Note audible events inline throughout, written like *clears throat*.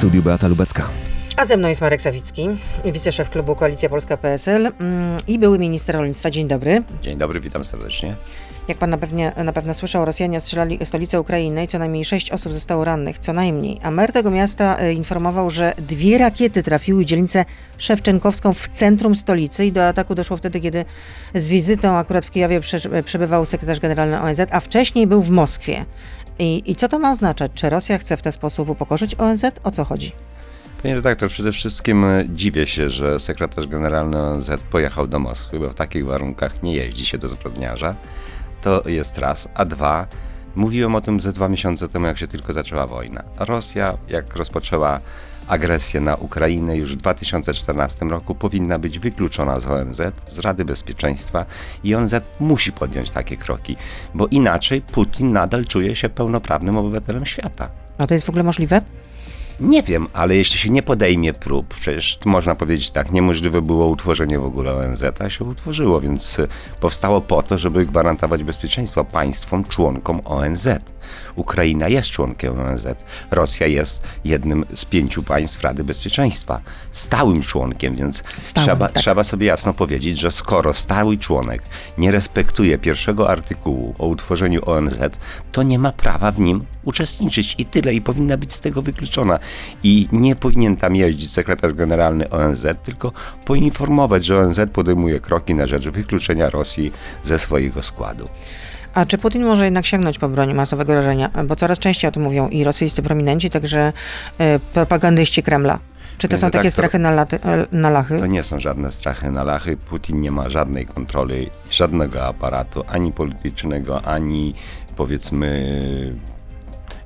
studiu Beata Lubecka. A ze mną jest Marek Sawicki, wiceszef klubu Koalicja Polska PSL mm, i były minister rolnictwa. Dzień dobry. Dzień dobry, witam serdecznie. Jak pan na, pewnie, na pewno słyszał, Rosjanie ostrzelali stolicę Ukrainy i co najmniej sześć osób zostało rannych, co najmniej. A mer tego miasta e, informował, że dwie rakiety trafiły w dzielnicę Szewczenkowską w centrum stolicy i do ataku doszło wtedy, kiedy z wizytą akurat w Kijowie przebywał sekretarz generalny ONZ, a wcześniej był w Moskwie. I, I co to ma oznaczać? Czy Rosja chce w ten sposób upokorzyć ONZ? O co chodzi? Panie redaktor, przede wszystkim e, dziwię się, że sekretarz generalny ONZ pojechał do Moskwy, bo w takich warunkach nie jeździ się do zbrodniarza. To jest raz. A dwa, mówiłem o tym ze dwa miesiące temu, jak się tylko zaczęła wojna. Rosja, jak rozpoczęła agresję na Ukrainę już w 2014 roku, powinna być wykluczona z ONZ, z Rady Bezpieczeństwa i ONZ musi podjąć takie kroki, bo inaczej Putin nadal czuje się pełnoprawnym obywatelem świata. A to jest w ogóle możliwe? Nie wiem, ale jeśli się nie podejmie prób, przecież można powiedzieć tak, niemożliwe było utworzenie w ogóle ONZ, a się utworzyło, więc powstało po to, żeby gwarantować bezpieczeństwo państwom członkom ONZ. Ukraina jest członkiem ONZ, Rosja jest jednym z pięciu państw Rady Bezpieczeństwa, stałym członkiem, więc stałym, trzeba, tak. trzeba sobie jasno powiedzieć, że skoro stały członek nie respektuje pierwszego artykułu o utworzeniu ONZ, to nie ma prawa w nim uczestniczyć i tyle, i powinna być z tego wykluczona. I nie powinien tam jeździć sekretarz generalny ONZ, tylko poinformować, że ONZ podejmuje kroki na rzecz wykluczenia Rosji ze swojego składu. A czy Putin może jednak sięgnąć po broń masowego rażenia? Bo coraz częściej o tym mówią i rosyjscy prominenci, także y, propagandyści Kremla. Czy to są takie tak, strachy na, laty, e, na lachy? To nie są żadne strachy na lachy. Putin nie ma żadnej kontroli, żadnego aparatu, ani politycznego, ani powiedzmy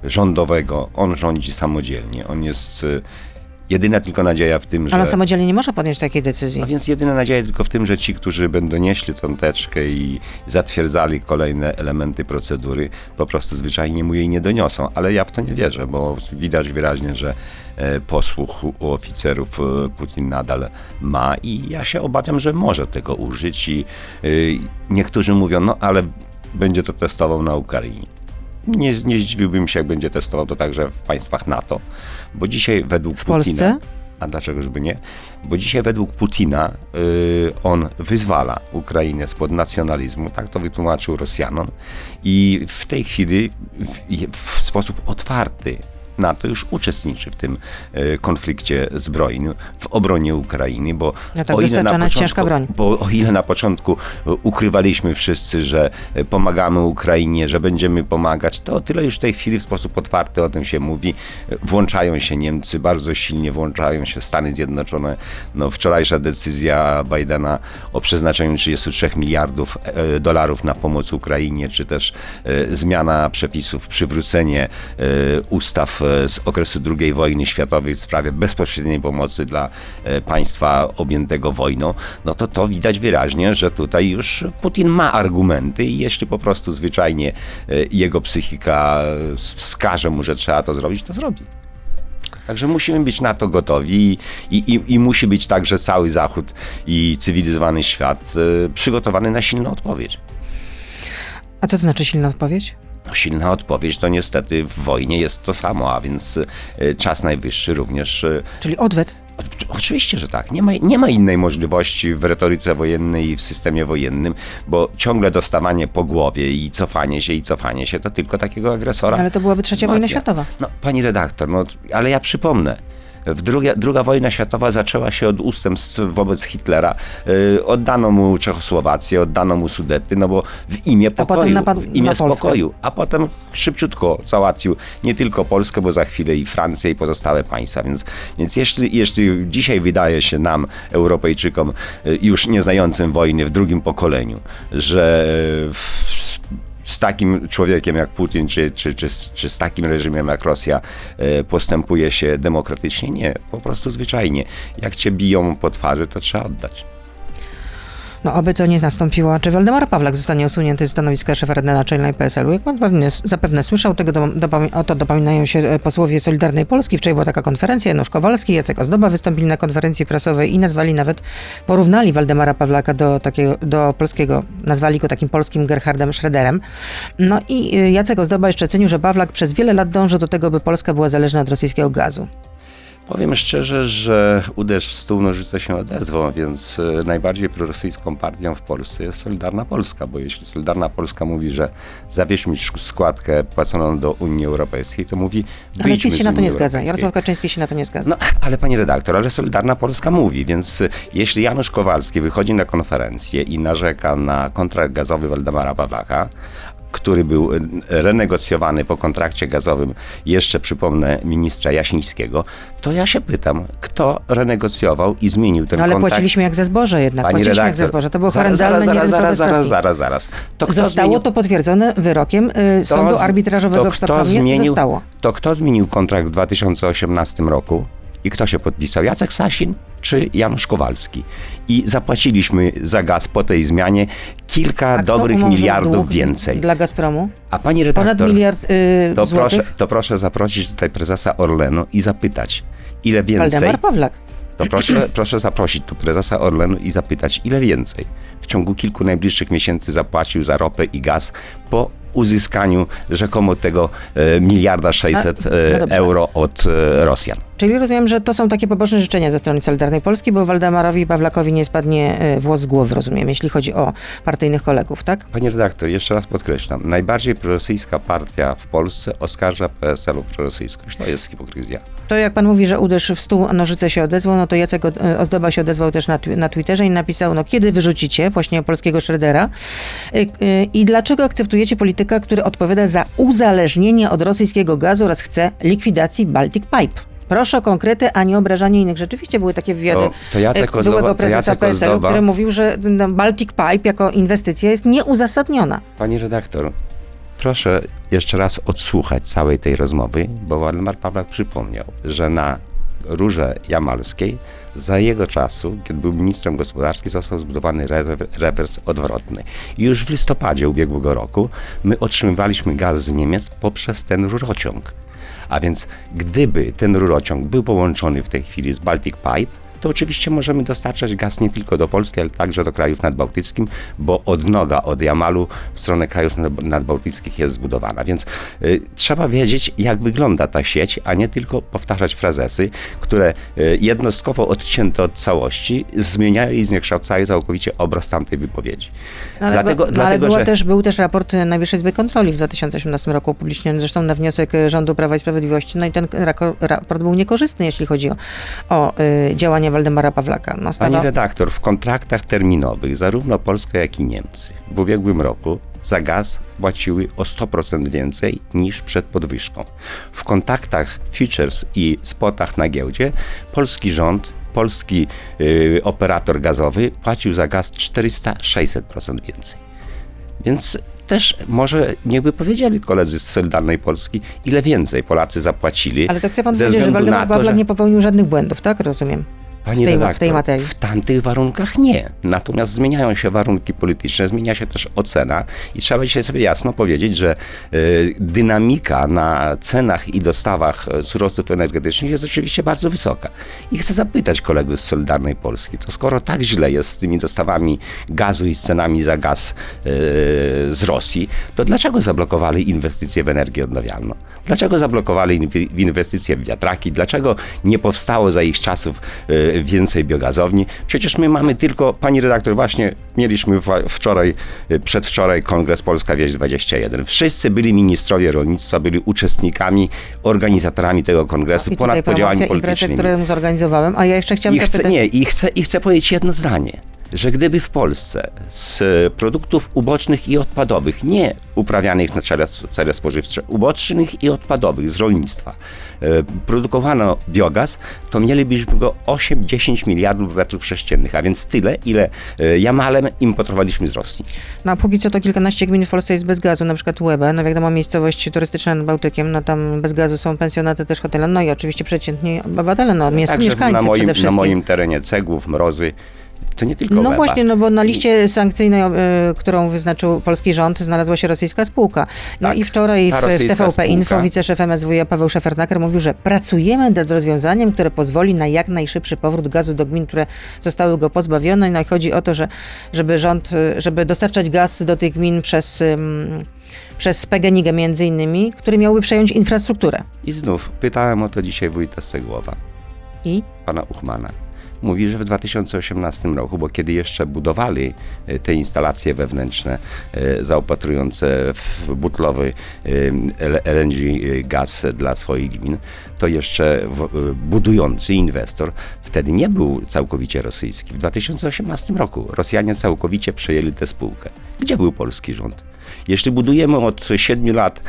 rządowego. On rządzi samodzielnie. On jest e, Jedyna tylko nadzieja w tym, że... Ale samodzielnie nie może podjąć takiej decyzji. A więc jedyna nadzieja tylko w tym, że ci, którzy będą nieśli tą teczkę i zatwierdzali kolejne elementy procedury, po prostu zwyczajnie mu jej nie doniosą. Ale ja w to nie wierzę, bo widać wyraźnie, że e, posłuch u oficerów e, Putin nadal ma i ja się obawiam, że może tego użyć i niektórzy mówią, no ale będzie to testował na Ukrainie. Nie, nie zdziwiłbym się, jak będzie testował to także w państwach NATO, bo dzisiaj według w Putina... Polsce? A dlaczego żeby nie? Bo dzisiaj według Putina yy, on wyzwala Ukrainę spod nacjonalizmu, tak to wytłumaczył Rosjanom i w tej chwili w, w sposób otwarty NATO już uczestniczy w tym e, konflikcie zbrojnym, w obronie Ukrainy, bo no tak, o, ile na początku, bo o ile na początku ukrywaliśmy wszyscy, że pomagamy Ukrainie, że będziemy pomagać, to o tyle już w tej chwili w sposób otwarty o tym się mówi. Włączają się Niemcy, bardzo silnie włączają się Stany Zjednoczone. No, wczorajsza decyzja Bidena o przeznaczeniu 33 miliardów e, dolarów na pomoc Ukrainie, czy też e, zmiana przepisów, przywrócenie ustaw E, z okresu II wojny światowej w sprawie bezpośredniej pomocy dla e, państwa objętego wojną, no to to widać wyraźnie, że tutaj już Putin ma argumenty i jeśli po prostu zwyczajnie e, jego psychika wskaże mu, że trzeba to zrobić, to zrobi. Także musimy być na to gotowi i, i, i, musi być także cały Zachód i cywilizowany świat przygotowany na silną odpowiedź. A co to znaczy silna odpowiedź? Silna odpowiedź, to niestety w wojnie jest to samo, a więc y, czas najwyższy również. Y, Czyli odwet? Oczywiście, że tak. Nie ma, nie ma innej możliwości w retoryce wojennej i w systemie wojennym, bo ciągle dostawanie po głowie i cofanie się i cofanie się to tylko takiego agresora. Ale to byłaby trzecia wojna światowa. No, pani redaktor, no, ale ja przypomnę, Druga, druga wojna światowa zaczęła się od ustępstw wobec Hitlera. Yy, oddano mu Czechosłowację, oddano mu Sudety, no bo w imię pokoju, w imię spokoju. A potem szybciutko załatwił nie tylko Polskę, bo za chwilę i Francję i pozostałe państwa. Więc, więc jeśli, jeśli dzisiaj wydaje się nam, Europejczykom, yy, już nie znającym wojny w drugim pokoleniu, że w z takim człowiekiem jak Putin, czy, czy, czy, czy z takim reżimem jak Rosja e, postępuje się demokratycznie? Nie, po prostu zwyczajnie. Jak cię biją po twarzy, to trzeba oddać. No, aby to nie nastąpiło. Czy Waldemar Pawlak zostanie usunięty z stanowiska szefa Rady Naczelnej PSL-u? Jak pan zapewne, zapewne słyszał, tego do, do, o to dopominają się e, posłowie Solidarnej Polski. Wczoraj była taka konferencja, Janusz Kowalski, Jacek Ozdoba wystąpili na konferencji prasowej i nazwali nawet, porównali Waldemara Pawlaka do takiego, do polskiego, nazwali go takim polskim Gerhardem Schröderem. No i e, Jacek Ozdoba jeszcze cenił, że Pawlak przez wiele lat dążył do tego, by Polska była zależna od rosyjskiego gazu. Powiem szczerze, że uderz w stół, nożyce się odezwą, więc e, najbardziej prorosyjską partią w Polsce jest Solidarna Polska, bo jeśli Solidarna Polska mówi, że zawieźmy składkę płaconą do Unii Europejskiej, to mówi Ale PiS się na to nie zgadza. Jarosław Kaczyński się na to nie zgadza. No, ale pani redaktor, ale Solidarna Polska mówi, więc y, jeśli Janusz Kowalski wychodzi na konferencję i narzeka na kontrakt gazowy Waldemara Pawlaka, który był y, renegocjowany po kontrakcie gazowym, jeszcze przypomnę, ministra Jasińskiego, to ja się pytam, kto renegocjował i zmienił ten No ale kontrakt? płaciliśmy jak ze zboże jednak. Pani Płaciliśmy jak redaktor, ze zboże. To było horrendalne, zaraz, zaraz, zaraz, zaraz, zaraz. To Zostało zmienił- to potwierdzone wyrokiem y, sądu arbitrażowego to w Sztokholmie. Zostało. To kto zmienił kontrakt w 2018 roku? I kto się podpisał? Jacek Sasin czy Janusz Kowalski? I zapłaciliśmy za gaz po tej zmianie kilka dobrych miliardów więcej. Dla Gazpromu? A pani redaktor, Ponad miliard y, to, proszę, złotych? to proszę zaprosić tutaj prezesa Orlenu i zapytać, ile więcej... Waldemar Pawlak. To proszę, *clears throat* proszę zaprosić tu prezesa Orlenu i zapytać, ile więcej w ciągu kilku najbliższych miesięcy zapłacił za ropę i gaz po uzyskaniu rzekomo tego e, miliarda 600 A, e, no dobrze. euro od e, Rosjan. Czyli rozumiem, że to są takie poboczne życzenia ze strony Solidarnej Polski, bo Waldemarowi Pawlakowi nie spadnie y, włos z głowy, rozumiem, jeśli chodzi o partyjnych kolegów, tak? Panie redaktor, jeszcze raz podkreślam, najbardziej prorosyjska partia w Polsce oskarża PSL o prorosyjskość. To jest hipokryzja. To jak pan mówi, że uderz w stół, a nożyce się odezwą, no to Jacek e, Ozdoba się odezwał też na, na Twitterze i napisał, no kiedy wyrzucicie właśnie polskiego Schroedera y, i dlaczego akceptujecie polityka, który odpowiada za uzależnienie od rosyjskiego gazu oraz chce likwidacji Baltic Pipe? Proszę o konkrety, a nie obrażanie innych. Rzeczywiście były takie wywiady To- to Jacek e, byłego to prezesa Jacek Ozdoba- który mówił, że no, Baltic Pipe jako inwestycja jest nieuzasadniona. Pani redaktor, proszę jeszcze raz odsłuchać całej tej rozmowy, bo Waldemar Pawlak przypomniał, że na Rurze Jamalskiej za jego czasu, kiedy był ministrem gospodarki, został zbudowany rewers odwrotny. I już w listopadzie ubiegłego roku my otrzymywaliśmy gaz z Niemiec poprzez ten rurociąg. A więc gdyby ten rurociąg był połączony w tej chwili z Baltic Pipe, to oczywiście możemy dostarczać gaz nie tylko do Polski, ale także do krajów nadbałtyckich, bo odnoga od Jamalu w stronę krajów nad- nadbałtyckich jest zbudowana. Więc y, trzeba wiedzieć, jak wygląda ta sieć, a nie tylko powtarzać frazesy, które y, jednostkowo odcięte od całości zmieniają i zniekształcają całkowicie obraz tamtej wypowiedzi. No, ale, dlatego, no, dlatego że... też, był też raport Najwyższej Izby Kontroli w 2018 roku upubliczniony, zresztą na wniosek rządu Prawa i Sprawiedliwości. No i ten raport był niekorzystny, jeśli chodzi o, o y, działania Waldemara Pawlaka. No, Pani redaktor, w kontraktach terminowych zarówno Polska, jak i Niemcy w ubiegłym roku za gaz płaciły o 100% więcej niż przed podwyżką. W kontaktach futures i spotach na giełdzie polski rząd, polski y, operator gazowy płacił za gaz 400-600% więcej. Więc też może niechby powiedzieli koledzy z Solidarnej Polski, ile więcej Polacy zapłacili. Ale to chce pan powiedzieć, że Waldemar Pawlak że- nie popełnił żadnych błędów, tak? Rozumiem. Pani w tej- w redaktor, tej materii. W tamtych warunkach nie. Natomiast zmieniają się warunki polityczne, zmienia się też ocena i trzeba dzisiaj sobie jasno powiedzieć, że y, dynamika na cenach i dostawach e, surowców energetycznych jest oczywiście bardzo wysoka. I chcę zapytać kolegów z Solidarnej Polski, to skoro tak źle jest z tymi dostawami gazu i z cenami za gaz y, z Rosji, to dlaczego zablokowali inwestycje w energię odnawialną? Dlaczego zablokowali inwestycje w wiatraki? Dlaczego nie powstało za ich czasów więcej biogazowni? Przecież my mamy tylko, pani redaktor, właśnie mieliśmy wczoraj, y, przedwczoraj Kongres Polska Wieś 21. Wszyscy byli ministrowie rolnictwa, byli uczestnikami, organizatorami tego kongresu I ponad podziałami politycznymi. które zorganizowałem, a ja jeszcze chciałam I chcę, zapytać... nie, i chcę, i chcę powiedzieć jedno zdanie, że gdyby w Polsce z produktów ubocznych i odpadowych, nie uprawianych na cele, cele spożywcze, ubocznych i odpadowych z rolnictwa, e, produkowano biogaz, to mielibyśmy go 8-10 miliardów metrów sześciennych, a więc tyle, ile e, jamalem importowaliśmy z Rosji. No a póki co to kilkanaście gmin w Polsce jest bez gazu, na przykład Łebę, no wiadomo miejscowość turystyczna nad Bałtykiem, no tam bez gazu są pensjonaty, też hotele, no i oczywiście przeciętni obywatele, no Także mieszkańcy na moim, przede na wszystkim. moim terenie cegłów, mrozy, to nie tylko No Łeba. właśnie, no bo na liście sankcyjnej, y, którą wyznaczył polski rząd, znalazła się rosyjska spółka. No Tak, i wczoraj w, w TVP spółka. Info wiceszef MSWiA Paweł Szefernaker mówił, że pracujemy nad rozwiązaniem, które pozwoli na jak najszybszy powrót gazu do gmin, które zostały go pozbawione. No i chodzi o to, że żeby rząd, y, żeby dostarczać gaz do tych gmin przez, ym, przez PGNiG między innymi, który miałby przejąć infrastrukturę. I znów pytałem o to dzisiaj wójta Stegłowa. I? pana Uchmana. Mówi, że w 2018 roku, bo kiedy jeszcze budowali e, te instalacje wewnętrzne e, zaopatrujące w butlowy e, LNG gaz dla swoich gmin, to jeszcze budujący inwestor wtedy nie był całkowicie rosyjski. W 2018 roku Rosjanie całkowicie przejęli tę spółkę. Gdzie był polski rząd? Jeśli budujemy od 7 lat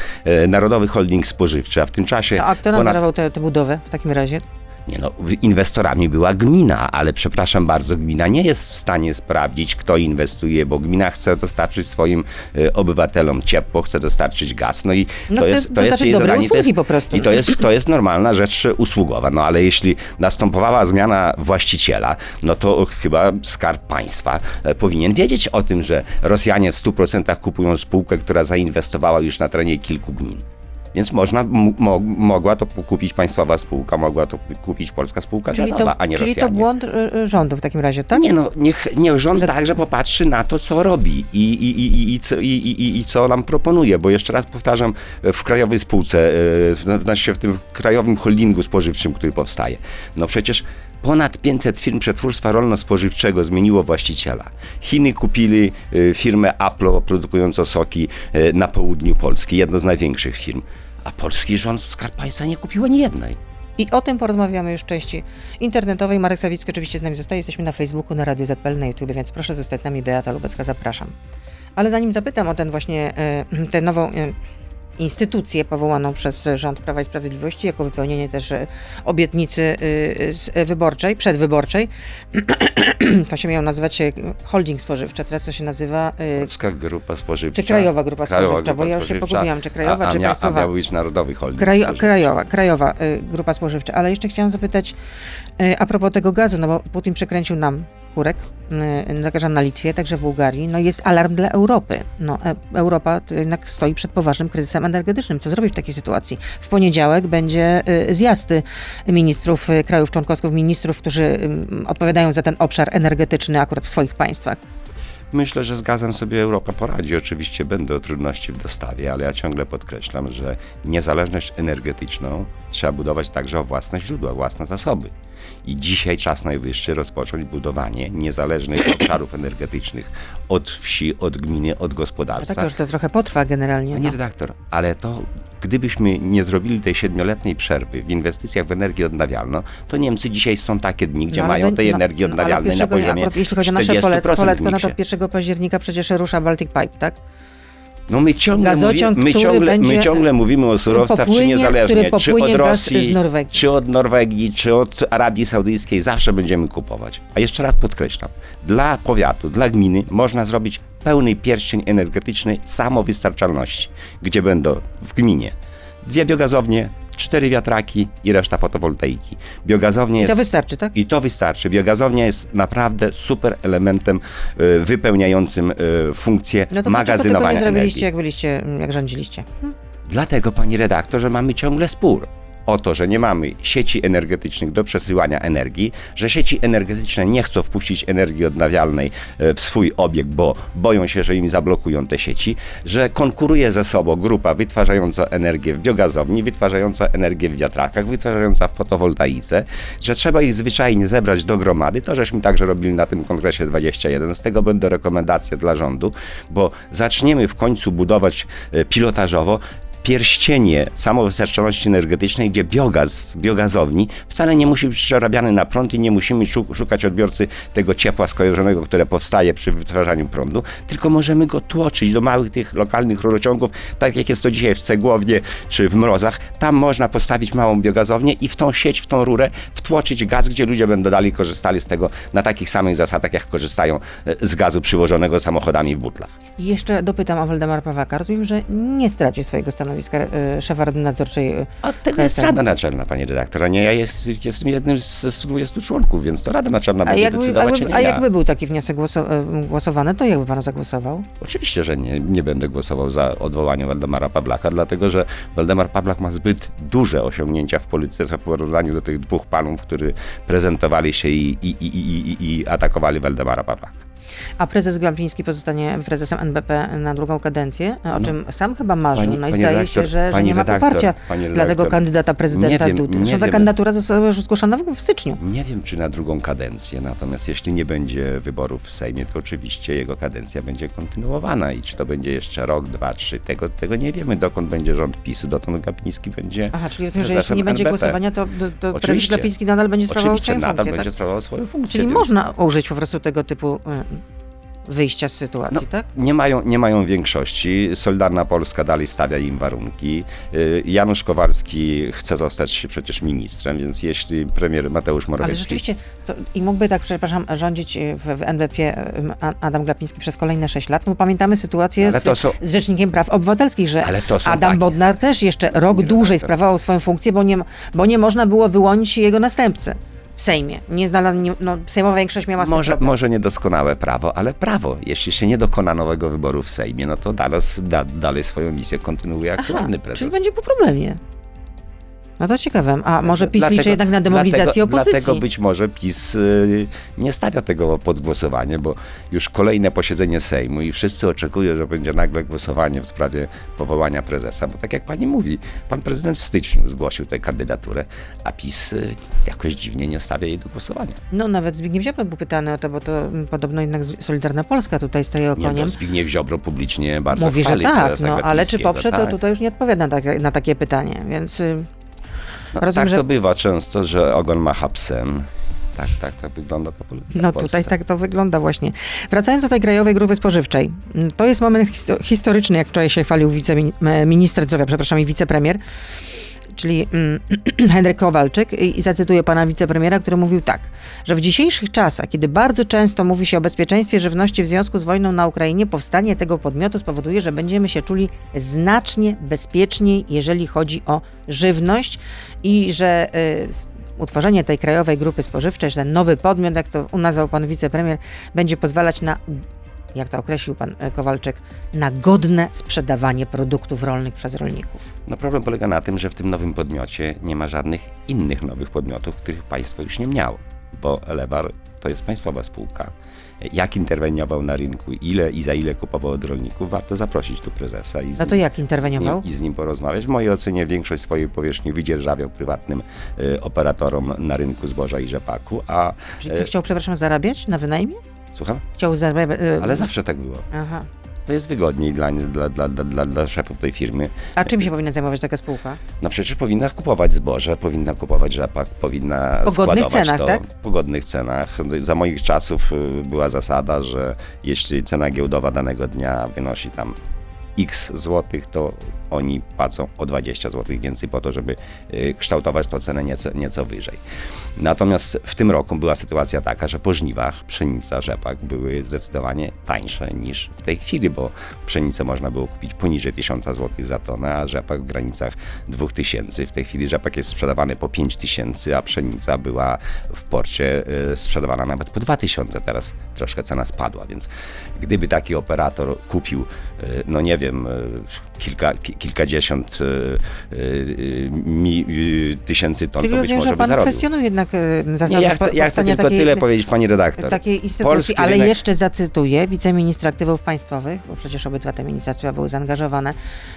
Narodowy Holding Spożywczy, a w tym czasie A kto ponad nadzorował tę tę budowę w takim razie? Nie no, inwestorami była gmina, ale przepraszam bardzo, gmina nie jest w stanie sprawdzić, kto inwestuje, bo gmina chce dostarczyć swoim e, obywatelom ciepło, chce dostarczyć gaz. No i No to jest, to jest jej dobre zadanie. To jest, po prostu. I to jest, to jest normalna rzecz usługowa. No ale jeśli następowała zmiana właściciela, no to chyba Skarb Państwa e, powinien wiedzieć o tym, że Rosjanie w 100% kupują spółkę, która zainwestowała już na terenie kilku gmin. Więc można, mo, mogła to kupić państwowa spółka, mogła to kupić polska spółka Czyli gazowa, to, a nie czyli to Rosjanie. błąd y, y, rządu w takim razie, tak? Nie no, niech, niech rząd Że- także popatrzy na to, co robi i, i, i, i, co, i, i, i co nam proponuje, bo jeszcze raz powtarzam, w krajowej spółce, e, znaczy w tym krajowym holdingu spożywczym, który powstaje, no przecież ponad 500 firm przetwórstwa rolno-spożywczego zmieniło właściciela. Chiny kupili e, firmę Aplo produkującą soki e, na południu Polski, jedno z największych firm. A polski rząd, Skarb Państwa nie kupił ani jednej. I o tym porozmawiamy już w części internetowej. Marek Sawicki oczywiście z nami zostaje. Jesteśmy na Facebooku, na Radio ZPL, na YouTube, więc proszę zostać z nami. Beata Lubecka, zapraszam. Ale zanim zapytam o ten właśnie, e, tę nową e, instytucję powołaną przez rząd Prawa i Sprawiedliwości jako wypełnienie też e, obietnicy z- e, wyborczej, przedwyborczej. *clears throat* to się miało nazywać e, holding spożywczy, teraz to się nazywa Polska Grupa Spożywcza. czy Krajowa Grupa Krajowa Spożywcza, bo Grupa ja już się pogubiłam, czy krajowa, a, a czy mia, państwowa. A miał być Narodowy Holding Kraj, Spożywczy. krajowa, krajowa y, grupa spożywcza. Ale jeszcze chciałam zapytać y, a propos tego gazu, no bo Putin przekręcił nam kurek, y, także na Litwie, także w Bułgarii. No jest alarm dla Europy. No, e, Europa jednak stoi przed poważnym kryzysem energetycznym. Co zrobić w takiej sytuacji? W poniedziałek będzie y, zjazd ministrów y, krajów członkowskich, ministrów, którzy odpowiadają za ten obszar energetyczny akurat w swoich państwach. Myślę, że z gazem sobie Europa poradzi. Oczywiście będą trudności w dostawie, ale ja ciągle podkreślam, że niezależność energetyczną trzeba budować także o własne źródła, własne zasoby. I dzisiaj czas najwyższy rozpocząć budowanie niezależnych *clears throat* obszarów energetycznych od wsi, od gminy, od No gospodarstwa. tak, już to trochę potrwa generalnie. Panie No. redaktor, ale to gdybyśmy nie zrobili tej siedmioletniej przerwy w inwestycjach w energię odnawialną, to Niemcy dzisiaj są takie dni, gdzie No, mają tej no, energii odnawialnej na poziomie akurat Jeśli chodzi o nasze 40% polet, w poletko, no to miksie. 1 października przecież rusza Baltic Pipe, tak? No my ciągle, Gazociąg, mówi, my, ciągle, my ciągle mówimy o surowcach, czy niezależnie, czy od Rosji, czy od Norwegii, czy od Arabii Saudyjskiej, zawsze będziemy kupować. A jeszcze raz podkreślam, dla powiatu, dla gminy można zrobić pełny pierścień energetyczny samowystarczalności, gdzie będą w gminie dwie biogazownie, cztery wiatraki i reszta fotowoltaiki. Biogazownie I to jest wystarczy, tak? i to wystarczy. Biogazownia jest naprawdę super elementem y, wypełniającym y, funkcję No to dlaczego tego magazynowania nie zrobiliście, energii. jak byliście, jak rządziliście? Dlatego, pani redaktor, że mamy ciągle spór o to, że nie mamy sieci energetycznych do przesyłania energii, że sieci energetyczne nie chcą wpuścić energii odnawialnej e, w swój obiekt, bo boją się, że im zablokują te sieci, że konkuruje ze sobą grupa wytwarzająca energię w biogazowni, wytwarzająca energię w wiatrakach, wytwarzająca w fotowoltaice, że trzeba ich zwyczajnie zebrać do gromady. To żeśmy także robili na tym kongresie 21. Z tego będą rekomendacje dla rządu, bo zaczniemy w końcu budować e, pilotażowo pierścienie samowystarczalności energetycznej, gdzie biogaz z biogazowni wcale nie musi być przerabiany na prąd i nie musimy szu- szukać odbiorcy tego ciepła skojarzonego, które powstaje przy wytwarzaniu prądu, tylko możemy go tłoczyć do małych tych lokalnych rurociągów, tak jak jest to dzisiaj w Cegłowie czy w Mrozach. Tam można postawić małą biogazownię i w tą sieć, w tą rurę wtłoczyć gaz, gdzie ludzie będą dalej korzystali z tego na takich samych zasadach, jak korzystają e, z gazu przywożonego samochodami w butlach. Jeszcze dopytam o Waldemar Pawlaka. Rozumiem, że nie straci swojego stanowiska e, szefa Rady Nadzorczej. e, Od tego jest. Rada Naczelna, panie redaktor, a nie ja jest, jestem jednym ze 120 członków, więc to Rada Naczelna A będzie jakby, decydować, jakby, a a nie ja. jakby był taki wniosek e, głosowany, to jakby pan zagłosował? Oczywiście, że nie, nie będę głosował za odwołaniem Waldemara Pawlaka, dlatego że Waldemar Pawlak ma zbyt duże osiągnięcia w polityce w porównaniu do tych dwóch panów, którzy prezentowali się i, i, i, i atakowali Waldemara Pawlaka. A prezes Glapiński pozostanie prezesem NBP na drugą kadencję, o czym sam chyba marzył. No. pani- no i pani zdaje redaktor, się, że, że nie ma redaktor, poparcia dla tego kandydata prezydenta Nie Dudy. Zresztą ta kandydatura została już zgłoszona w, styczniu. Nie wiem, czy na drugą kadencję, natomiast jeśli nie będzie wyborów w Sejmie, to oczywiście jego kadencja będzie kontynuowana i czy to będzie jeszcze rok, dwa, trzy, tego, tego nie wiemy, dokąd będzie rząd PiSu, dotąd Glapiński będzie Aha, czyli rozumiem, że jeśli nie będzie NBP. głosowania, to, to, to prezes. Glapiński nadal będzie sprawował Oczywiście, swoją nadal funkcję, będzie tak? sprawował swoją funkcję. Czyli więc- można użyć po prostu tego typu y, wyjścia z sytuacji, No, tak? Nie mają, nie mają większości. Solidarna Polska dalej stawia im warunki. Y, Janusz Kowalski chce zostać przecież ministrem, więc jeśli premier Mateusz Morawiecki... Ale rzeczywiście, to, i mógłby tak, przepraszam, rządzić y, w, w NBP Adam Glapiński przez kolejne 6 lat. No bo pamiętamy sytuację Ale z, są- z Rzecznikiem Praw Obywatelskich, że Adam takie- Bodnar też jeszcze rok dłużej sprawował swoją funkcję, bo nie, bo nie można było wyłonić jego następcy w Sejmie. Nie nie, no, sejmowa większość miała Może, może niedoskonałe prawo, ale prawo. Jeśli się nie dokona nowego wyboru w Sejmie, no to dalej, da, dalej swoją misję kontynuuje aktualny prezes. Czyli będzie po problemie. No to ciekawe. A może PiS Dlatego- liczy jednak na demobilizację dlatego, opozycji? Dlatego być może PiS y, nie stawia tego pod głosowanie, bo już kolejne posiedzenie Sejmu i wszyscy oczekują, że będzie nagle głosowanie w sprawie powołania prezesa, bo tak jak pani mówi, pan prezydent w styczniu zgłosił tę kandydaturę, a PiS y, jakoś dziwnie nie stawia jej do głosowania. No nawet Zbigniew Ziobro był pytany o to, bo to podobno jednak Solidarna Polska tutaj stoi Nie, okoniem. no, Zbigniew Ziobro publicznie bardzo Mówi, że tak, no ale czy poprze, to tak. tutaj już nie odpowiada na takie, na takie pytanie, więc y, rozumiem, tak że to bywa często, że ogon macha psem. Tak, tak, tak wygląda polityka no tutaj tak to wygląda właśnie. Wracając do tej krajowej grupy spożywczej, to jest moment histo- historyczny, jak wczoraj się chwalił wiceminister zdrowia, przepraszam, i wicepremier, czyli mm, *clears throat* Henryk Kowalczyk i, zacytuję pana wicepremiera, który mówił tak, że w dzisiejszych czasach, kiedy bardzo często mówi się o bezpieczeństwie żywności w związku z wojną na Ukrainie, powstanie tego podmiotu spowoduje, że będziemy się czuli znacznie bezpieczniej, jeżeli chodzi o żywność i że y, utworzenie tej krajowej grupy spożywczej, że ten nowy podmiot, jak to nazwał pan wicepremier, będzie pozwalać na jak to określił pan e, Kowalczyk, na godne sprzedawanie produktów rolnych przez rolników. No problem polega na tym, że w tym nowym podmiocie nie ma żadnych innych nowych podmiotów, których państwo już nie miało, bo Lewar to jest państwowa spółka. Jak interweniował na rynku, ile i za ile kupował od rolników, warto zaprosić tu prezesa i z, No to nim, jak interweniował? i z nim porozmawiać. W mojej ocenie większość swojej powierzchni wydzierżawiał prywatnym y, operatorom na rynku zboża i rzepaku, a... Czyli e, chciał, przepraszam, zarabiać na wynajmie? Słucham? Chciał zarabiać... e, Ale zawsze tak było. Aha. To jest wygodniej dla, dla, dla, dla, dla, szefów tej firmy. A czym się powinna zajmować taka spółka? No przecież powinna kupować zboże, powinna kupować rzepak, powinna Po godnych składować cenach, to tak? po godnych cenach. Za moich czasów y, była zasada, że jeśli cena giełdowa danego dnia wynosi tam x złotych, to oni płacą o 20 złotych więcej po to, żeby y, kształtować tę cenę nieco, nieco wyżej. Natomiast w tym roku była sytuacja taka, że po żniwach pszenica, rzepak były zdecydowanie tańsze niż w tej chwili, bo pszenicę można było kupić poniżej 1000 zł za tonę, a rzepak w granicach 2000. W tej chwili rzepak jest sprzedawany po 5000, a pszenica była w porcie y, sprzedawana nawet po 2000. Teraz troszkę cena spadła, więc gdyby taki operator kupił, y, no nie wiem, y, kilka, ki- kilkadziesiąt y, y, mi, tysięcy ton, Czyli to być rozumiem, może że by pan zarobił. kwestionuje jednak e, zasady ja chcę, ja chcę tylko takiej, tyle powiedzieć, pani redaktor. takiej instytucji, Polski ale rynek- jeszcze zacytuję wiceministra aktywów państwowych, bo przecież obydwa te ministerstwa były zaangażowane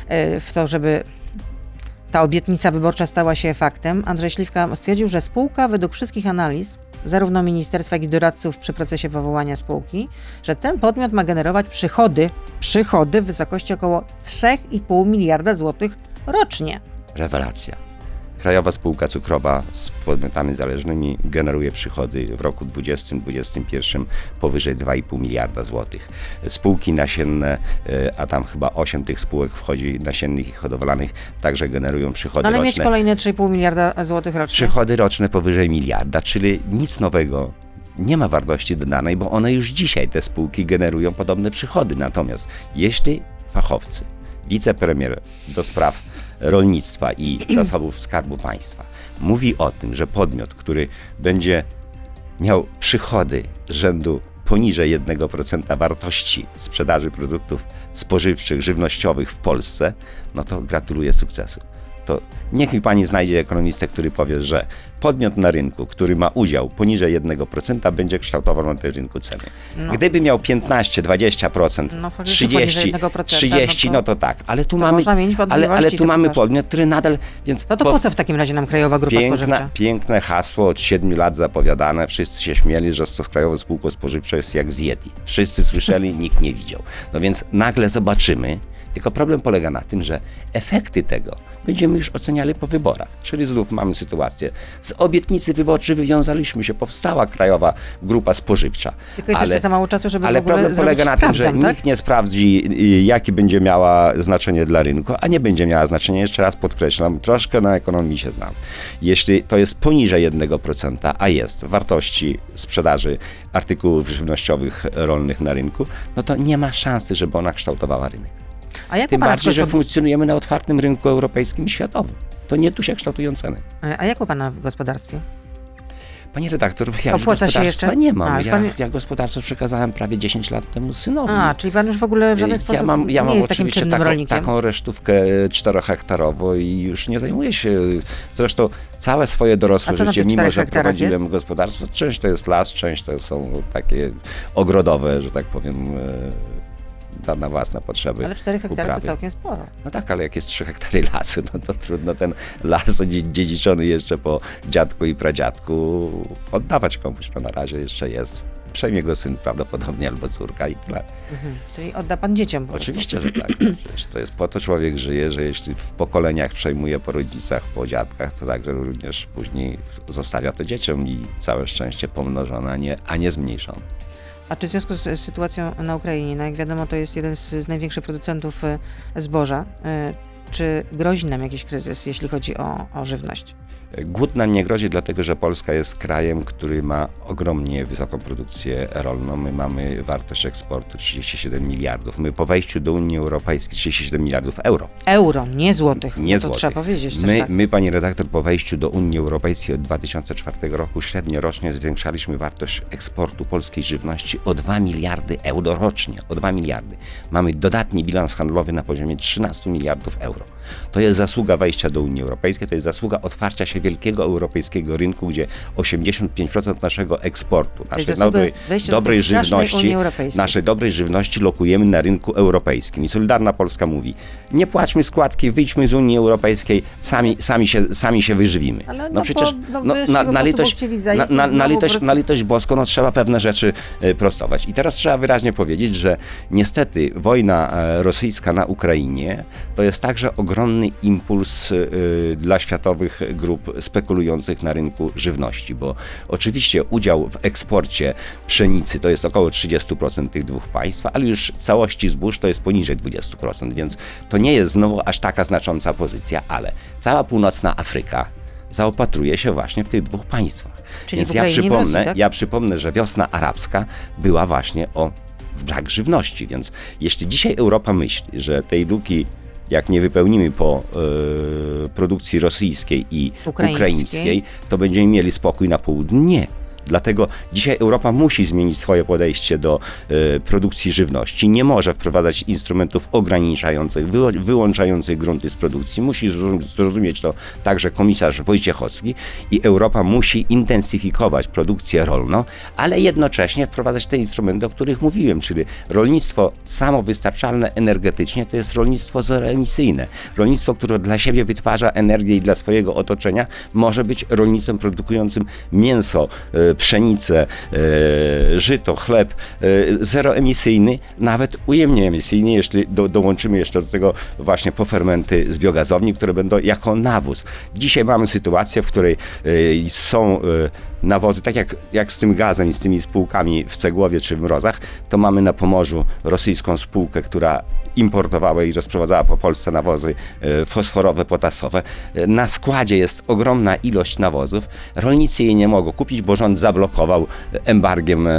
e, w to, żeby ta obietnica wyborcza stała się faktem. Andrzej Śliwka stwierdził, że spółka według wszystkich analiz, zarówno ministerstwa, jak i doradców przy procesie powołania spółki, że ten podmiot ma generować przychody, przychody w wysokości około 3,5 miliarda złotych rocznie. Rewelacja. Krajowa Spółka Cukrowa z podmiotami zależnymi generuje przychody w roku 2020-2021 powyżej 2,5 miliarda złotych. Spółki nasienne, e, a tam chyba 8 tych spółek wchodzi nasiennych i hodowlanych, także generują przychody No ale mieć roczne. kolejne 3,5 miliarda złotych rocznie. Przychody roczne powyżej miliarda, czyli nic nowego. Nie ma wartości dodanej, bo one już dzisiaj, te spółki, generują podobne przychody. Natomiast jeśli fachowcy, wicepremier do spraw rolnictwa i zasobów Skarbu Państwa mówi o tym, że podmiot, który będzie miał przychody rzędu poniżej 1% wartości sprzedaży produktów spożywczych, żywnościowych w Polsce, no to gratuluję sukcesu. To niech mi pani znajdzie ekonomistę, który powie, że podmiot na rynku, który ma udział poniżej 1%, będzie kształtował na tym rynku ceny. No. Gdyby miał 15, 20%, No, faktycznie poniżej 30, 1%, 30, no no to- to, tak, ale tu to mamy, ale, ale tu to mamy podmiot, który nadal, więc No to bo- po co w takim razie nam Krajowa Grupa Piękne, Spożywcza? piękne hasło od 7 lat zapowiadane. Wszyscy się śmieli, że to Krajowe Spółko Spożywcze jest jak z Yeti. Wszyscy słyszeli, nikt nie widział. No więc nagle zobaczymy. Tylko problem polega na tym, że efekty tego będziemy już oceniali po wyborach. Czyli znów mamy sytuację. Z obietnicy wyborczej wywiązaliśmy się, powstała Krajowa Grupa Spożywcza. Tylko jest jeszcze za mało czasu, żeby ale problem polega na tym, że tak? nikt nie sprawdzi, y, jakie będzie miała znaczenie dla rynku, a nie będzie miała znaczenia. Jeszcze raz podkreślam, troszkę na ekonomii się znam. Jeśli to jest poniżej 1%, a jest wartości sprzedaży artykułów żywnościowych rolnych na rynku, no to nie ma szansy, żeby ona kształtowała rynek. A jak Tym bardziej, że funkcjonujemy na otwartym rynku europejskim i światowym. To nie tu się kształtują ceny. A jak u pana w gospodarstwie? Panie redaktor, ja Opłaca się gospodarstwa jeszcze? nie mam. A, ja, pan- ja gospodarstwo przekazałem prawie 10 lat temu synowi. A, czyli pan już w ogóle w żaden sposób ja mam, ja nie mam jest oczywiście taką, rolnikiem? taką resztówkę czterohektarową i już nie zajmuję się. Zresztą całe swoje dorosłe życie, mimo że prowadziłem gospodarstwo, część to jest las, część to są takie ogrodowe, że tak powiem, e, na, na własne potrzeby. Ale 4 hektary to całkiem sporo. No tak, ale jak jest 3 hektary lasu, no to trudno ten las dzie- dziedziczony jeszcze po dziadku i pradziadku oddawać komuś. No na razie jeszcze jest. Przejmie go syn prawdopodobnie albo córka i tyle. Mhm. Czyli odda pan dzieciom po prostu. Oczywiście, że tak. Przecież to jest po to człowiek żyje, że jeśli w pokoleniach przejmuje po rodzicach, po dziadkach, to także również później zostawia to dzieciom i całe szczęście pomnożone, a nie, a nie zmniejszone. A czy w związku z sytuacją na Ukrainie, no jak wiadomo, to jest jeden z, z największych producentów e, zboża, e, czy grozi nam jakiś kryzys, jeśli chodzi o, o żywność? Głód nam nie grozi, dlatego że Polska jest krajem, który ma ogromnie wysoką produkcję rolną. My mamy wartość eksportu 37 miliardów. My po wejściu do Unii Europejskiej 37 miliardów euro. Euro, nie złotych. Nie no to złotych. trzeba powiedzieć My, tak. my, pani redaktor, po wejściu do Unii Europejskiej od 2004 roku średnio rocznie zwiększaliśmy wartość eksportu polskiej żywności o 2 miliardy euro rocznie. O 2 miliardy. Mamy dodatni bilans handlowy na poziomie 13 miliardów euro. To jest zasługa wejścia do Unii Europejskiej, to jest zasługa otwarcia się wielkiego europejskiego rynku, gdzie 85% naszego eksportu, naszej dobrej, dobrej żywności, naszej dobrej żywności lokujemy na rynku europejskim. I Solidarna Polska mówi, nie płaćmy składki, wyjdźmy z Unii Europejskiej, sami, sami, się, sami się wyżywimy. Ale no po- no wyszli po na, na, prostu, litość, na, na, na, litość, prostu- na litość boską no, trzeba pewne rzeczy e, prostować. I teraz trzeba wyraźnie powiedzieć, że niestety wojna e, rosyjska na Ukrainie to jest także ogromny impuls e, dla światowych grup spekulujących na rynku żywności, bo oczywiście udział w eksporcie pszenicy to jest około 30% tych dwóch państw, ale już całości zbóż to jest poniżej 20%, więc to nie jest znowu aż taka znacząca pozycja, ale cała północna Afryka zaopatruje się właśnie w tych dwóch państwach. Czyli Więc ja przypomnę, Rosji, tak? ja przypomnę, że wiosna arabska była właśnie o brak żywności, więc jeśli dzisiaj Europa myśli, że tej luki jak nie wypełnimy po e, produkcji rosyjskiej i Ukraińskiej. ukraińskiej, to będziemy mieli spokój na południu. Dlatego dzisiaj Europa musi zmienić swoje podejście do e, produkcji żywności. Nie może wprowadzać instrumentów ograniczających, wyłączających grunty z produkcji. Musi zrozum- zrozumieć to także komisarz Wojciechowski i Europa musi intensyfikować produkcję rolną, ale jednocześnie wprowadzać te instrumenty, o których mówiłem, czyli rolnictwo samowystarczalne energetycznie to jest rolnictwo zeroemisyjne. Rolnictwo, które dla siebie wytwarza energię i dla swojego otoczenia może być rolnictwem produkującym mięso, e, pszenicę, e, żyto, chleb e, zeroemisyjny, nawet ujemnie emisyjny, jeśli do, dołączymy jeszcze do tego właśnie pofermenty z biogazowni, które będą jako nawóz. Dzisiaj mamy sytuację, w której e, są nawozy, tak jak, jak z tym gazem i z tymi spółkami w Cegłowie czy w Mrozach, to mamy na Pomorzu rosyjską spółkę, która importowała i rozprowadzała po Polsce nawozy e, fosforowe, potasowe. E, Na składzie jest ogromna ilość nawozów. Rolnicy jej nie mogą kupić, bo rząd zablokował embargiem e,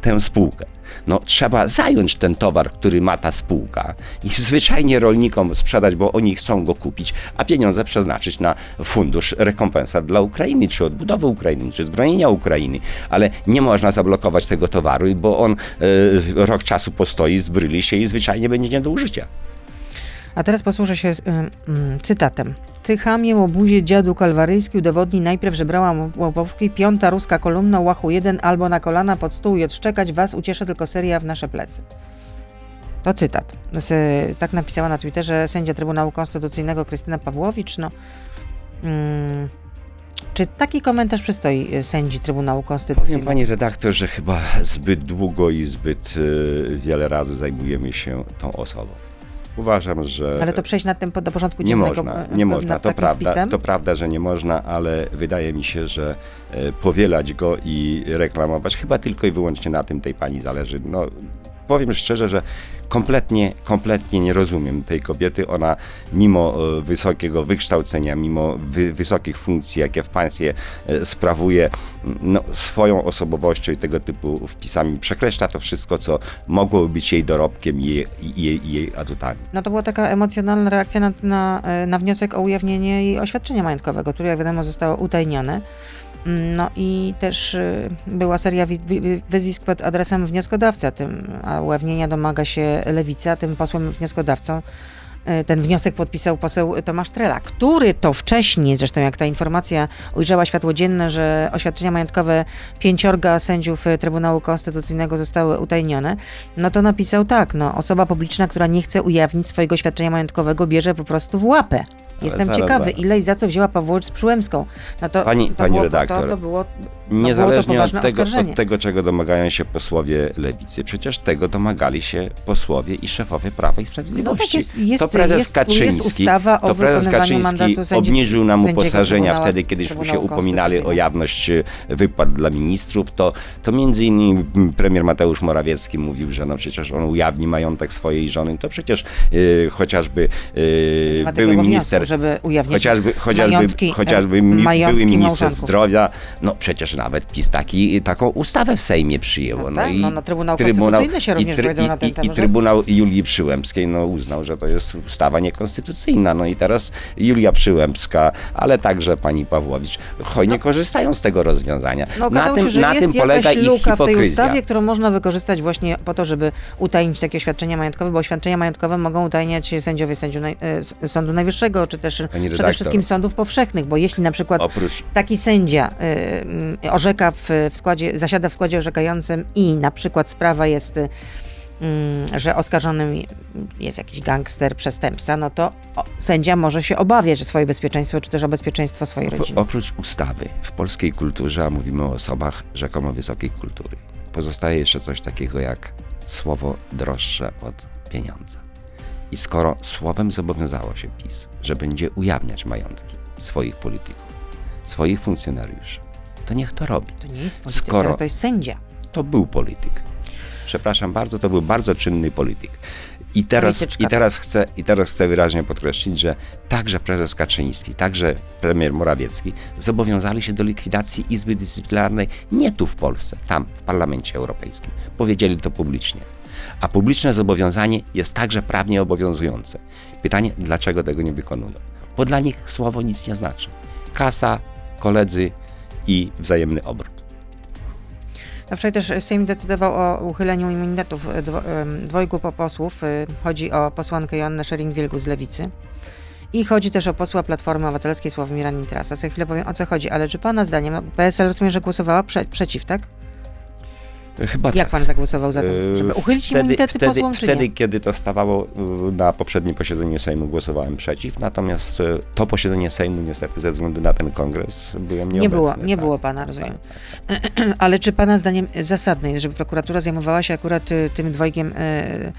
tę spółkę. No, trzeba zająć ten towar, który ma ta spółka i zwyczajnie rolnikom sprzedać, bo oni chcą go kupić, a pieniądze przeznaczyć na fundusz rekompensat dla Ukrainy, czy odbudowy Ukrainy, czy zbrojenia Ukrainy. Ale nie można zablokować tego towaru, bo on e, rok czasu postoi, zbryli się i zwyczajnie będzie nie do użycia. A teraz posłużę się y, cytatem. Ty chamie łobuzie dziadu kalwaryjski udowodni najpierw, że brałam łopówki, piąta ruska kolumna, łachu jeden albo na kolana pod stół i odszczekać, was ucieszę tylko seria w nasze plecy. To cytat. Tak napisała na Twitterze sędzia Trybunału Konstytucyjnego Krystyna Pawłowicz. No, mm, czy taki komentarz przystoi y, sędzi Trybunału Powiem Konstytucyjnego? pani redaktor, że chyba zbyt długo i zbyt y, wiele razy zajmujemy się tą osobą. Uważam, że Ale to przejść nad tym do porządku nie dziennego można, y, nie można. nad To takim prawda, wpisem? to prawda, że nie można, ale wydaje mi się, że e, powielać go i reklamować chyba tylko i wyłącznie na tym tej pani zależy. No, powiem szczerze, że kompletnie, kompletnie nie rozumiem tej kobiety. Ona mimo e, wysokiego wykształcenia, mimo wy, wysokich funkcji, jakie w państwie e, sprawuje, no, swoją osobowością i tego typu wpisami przekreśla to wszystko, co mogłoby być jej dorobkiem i jej, jej, jej atutami. No to była taka emocjonalna reakcja na, na, e, na wniosek o ujawnienie jej oświadczenia majątkowego, które jak wiadomo zostało utajnione. No i też y, była seria wi- wi- wyzwisk pod adresem wnioskodawcy, a tym, a ujawnienia domaga się Lewica, tym posłem wnioskodawcą. Y, Ten wniosek podpisał poseł Tomasz Trela, który to wcześniej, zresztą jak ta informacja ujrzała światło dzienne, że oświadczenia majątkowe pięciorga sędziów y, Trybunału Konstytucyjnego zostały utajnione, no to napisał tak, no osoba publiczna, która nie chce ujawnić swojego oświadczenia majątkowego, bierze po prostu w łapę. Jestem zaraz, ciekawy, zaraz. ile i za co wzięła Pawłowicz z Przyłębską. No to, Pani- to pani było, redaktor, To, to było, było to Niezależnie od tego, od tego, czego domagają się posłowie lewicy, przecież tego domagali się posłowie i szefowie Prawa i Sprawiedliwości. No tak jest- jest- to prezes jest- Kaczyński, jest to prezes Kaczyński obniżył nam uposażenia wtedy, kiedy się upominali o jawność e, wypłat dla ministrów, to, to między innymi premier Mateusz Morawiecki mówił, że no przecież on ujawni majątek swojej żony, to przecież e, chociażby tego były minister żeby chociażby, chociażby, majątki, chociażby e, majątki były minister małżonków. zdrowia, no przecież nawet PiS taki, taką ustawę w Sejmie przyjęło. No tak, no, no, Trybunał Konstytucyjny się również wypowiedział na ten i, i, temat, I Trybunał Julii Przyłębskiej no, uznał, że to jest ustawa niekonstytucyjna. No i teraz Julia Przyłębska, ale także pani Pawłowicz hojnie korzystają z tego rozwiązania. No, na tym, się, że na jest tym polega ich luka w tej hipokryzja. ustawie, którą można wykorzystać właśnie po to, żeby utajnić takie oświadczenia majątkowe, bo oświadczenia majątkowe mogą utajniać sędziowie sędziu e, Sądu Najwyższego, czy też przede wszystkim sądów powszechnych, bo jeśli na przykład Oprócz taki sędzia y, orzeka w, w składzie, zasiada w składzie orzekającym i na przykład sprawa jest, mm, że oskarżonym jest jakiś gangster, przestępca, no to sędzia może się obawiać o swoje bezpieczeństwo, czy też o bezpieczeństwo swojej rodziny. Oprócz ustawy w polskiej kulturze, a mówimy o osobach rzekomo wysokiej kultury, pozostaje jeszcze coś takiego jak słowo droższe od pieniądza. I skoro słowem zobowiązało się PiS, że będzie ujawniać majątki swoich polityków, swoich funkcjonariuszy, to niech to robi. To nie jest polityk, Skoro- to jest sędzia. To był polityk. Przepraszam bardzo, to był bardzo czynny polityk. I teraz, Polityczka. i, teraz chcę, I teraz chcę wyraźnie podkreślić, że także prezes Kaczyński, także premier Morawiecki zobowiązali się do likwidacji Izby Dyscyplinarnej nie tu w Polsce, tam w Parlamencie Europejskim. Powiedzieli to publicznie. A publiczne zobowiązanie jest także prawnie obowiązujące. Pytanie, dlaczego tego nie wykonują? Bo dla nich słowo nic nie znaczy. Kasa, koledzy i wzajemny obrót. Wczoraj też Sejm decydował o uchyleniu immunitetów e, dwojgu po posłów. E, Chodzi o posłankę Joannę Schering-Wielgus z Lewicy. I chodzi też o posła Platformy Obywatelskiej Sławomira Nitrasa. Za chwilę powiem o co chodzi, ale czy pana zdaniem PSL rozumiem, że głosowała prze, przeciw, tak? Chyba Jak tak. pan zagłosował za tym, żeby Yy, uchylić wtedy, immunitety wtedy, posłom, czy wtedy, nie? kiedy to stawało yy, na poprzednim posiedzeniu Sejmu, głosowałem przeciw, natomiast yy, to posiedzenie Sejmu niestety ze względu na ten kongres byłem nieobecny. Nie było, nie tak. było pana, rozumiem. *clears throat* Ale czy pana zdaniem zasadne jest, żeby prokuratura zajmowała się akurat y, tym dwojgiem y,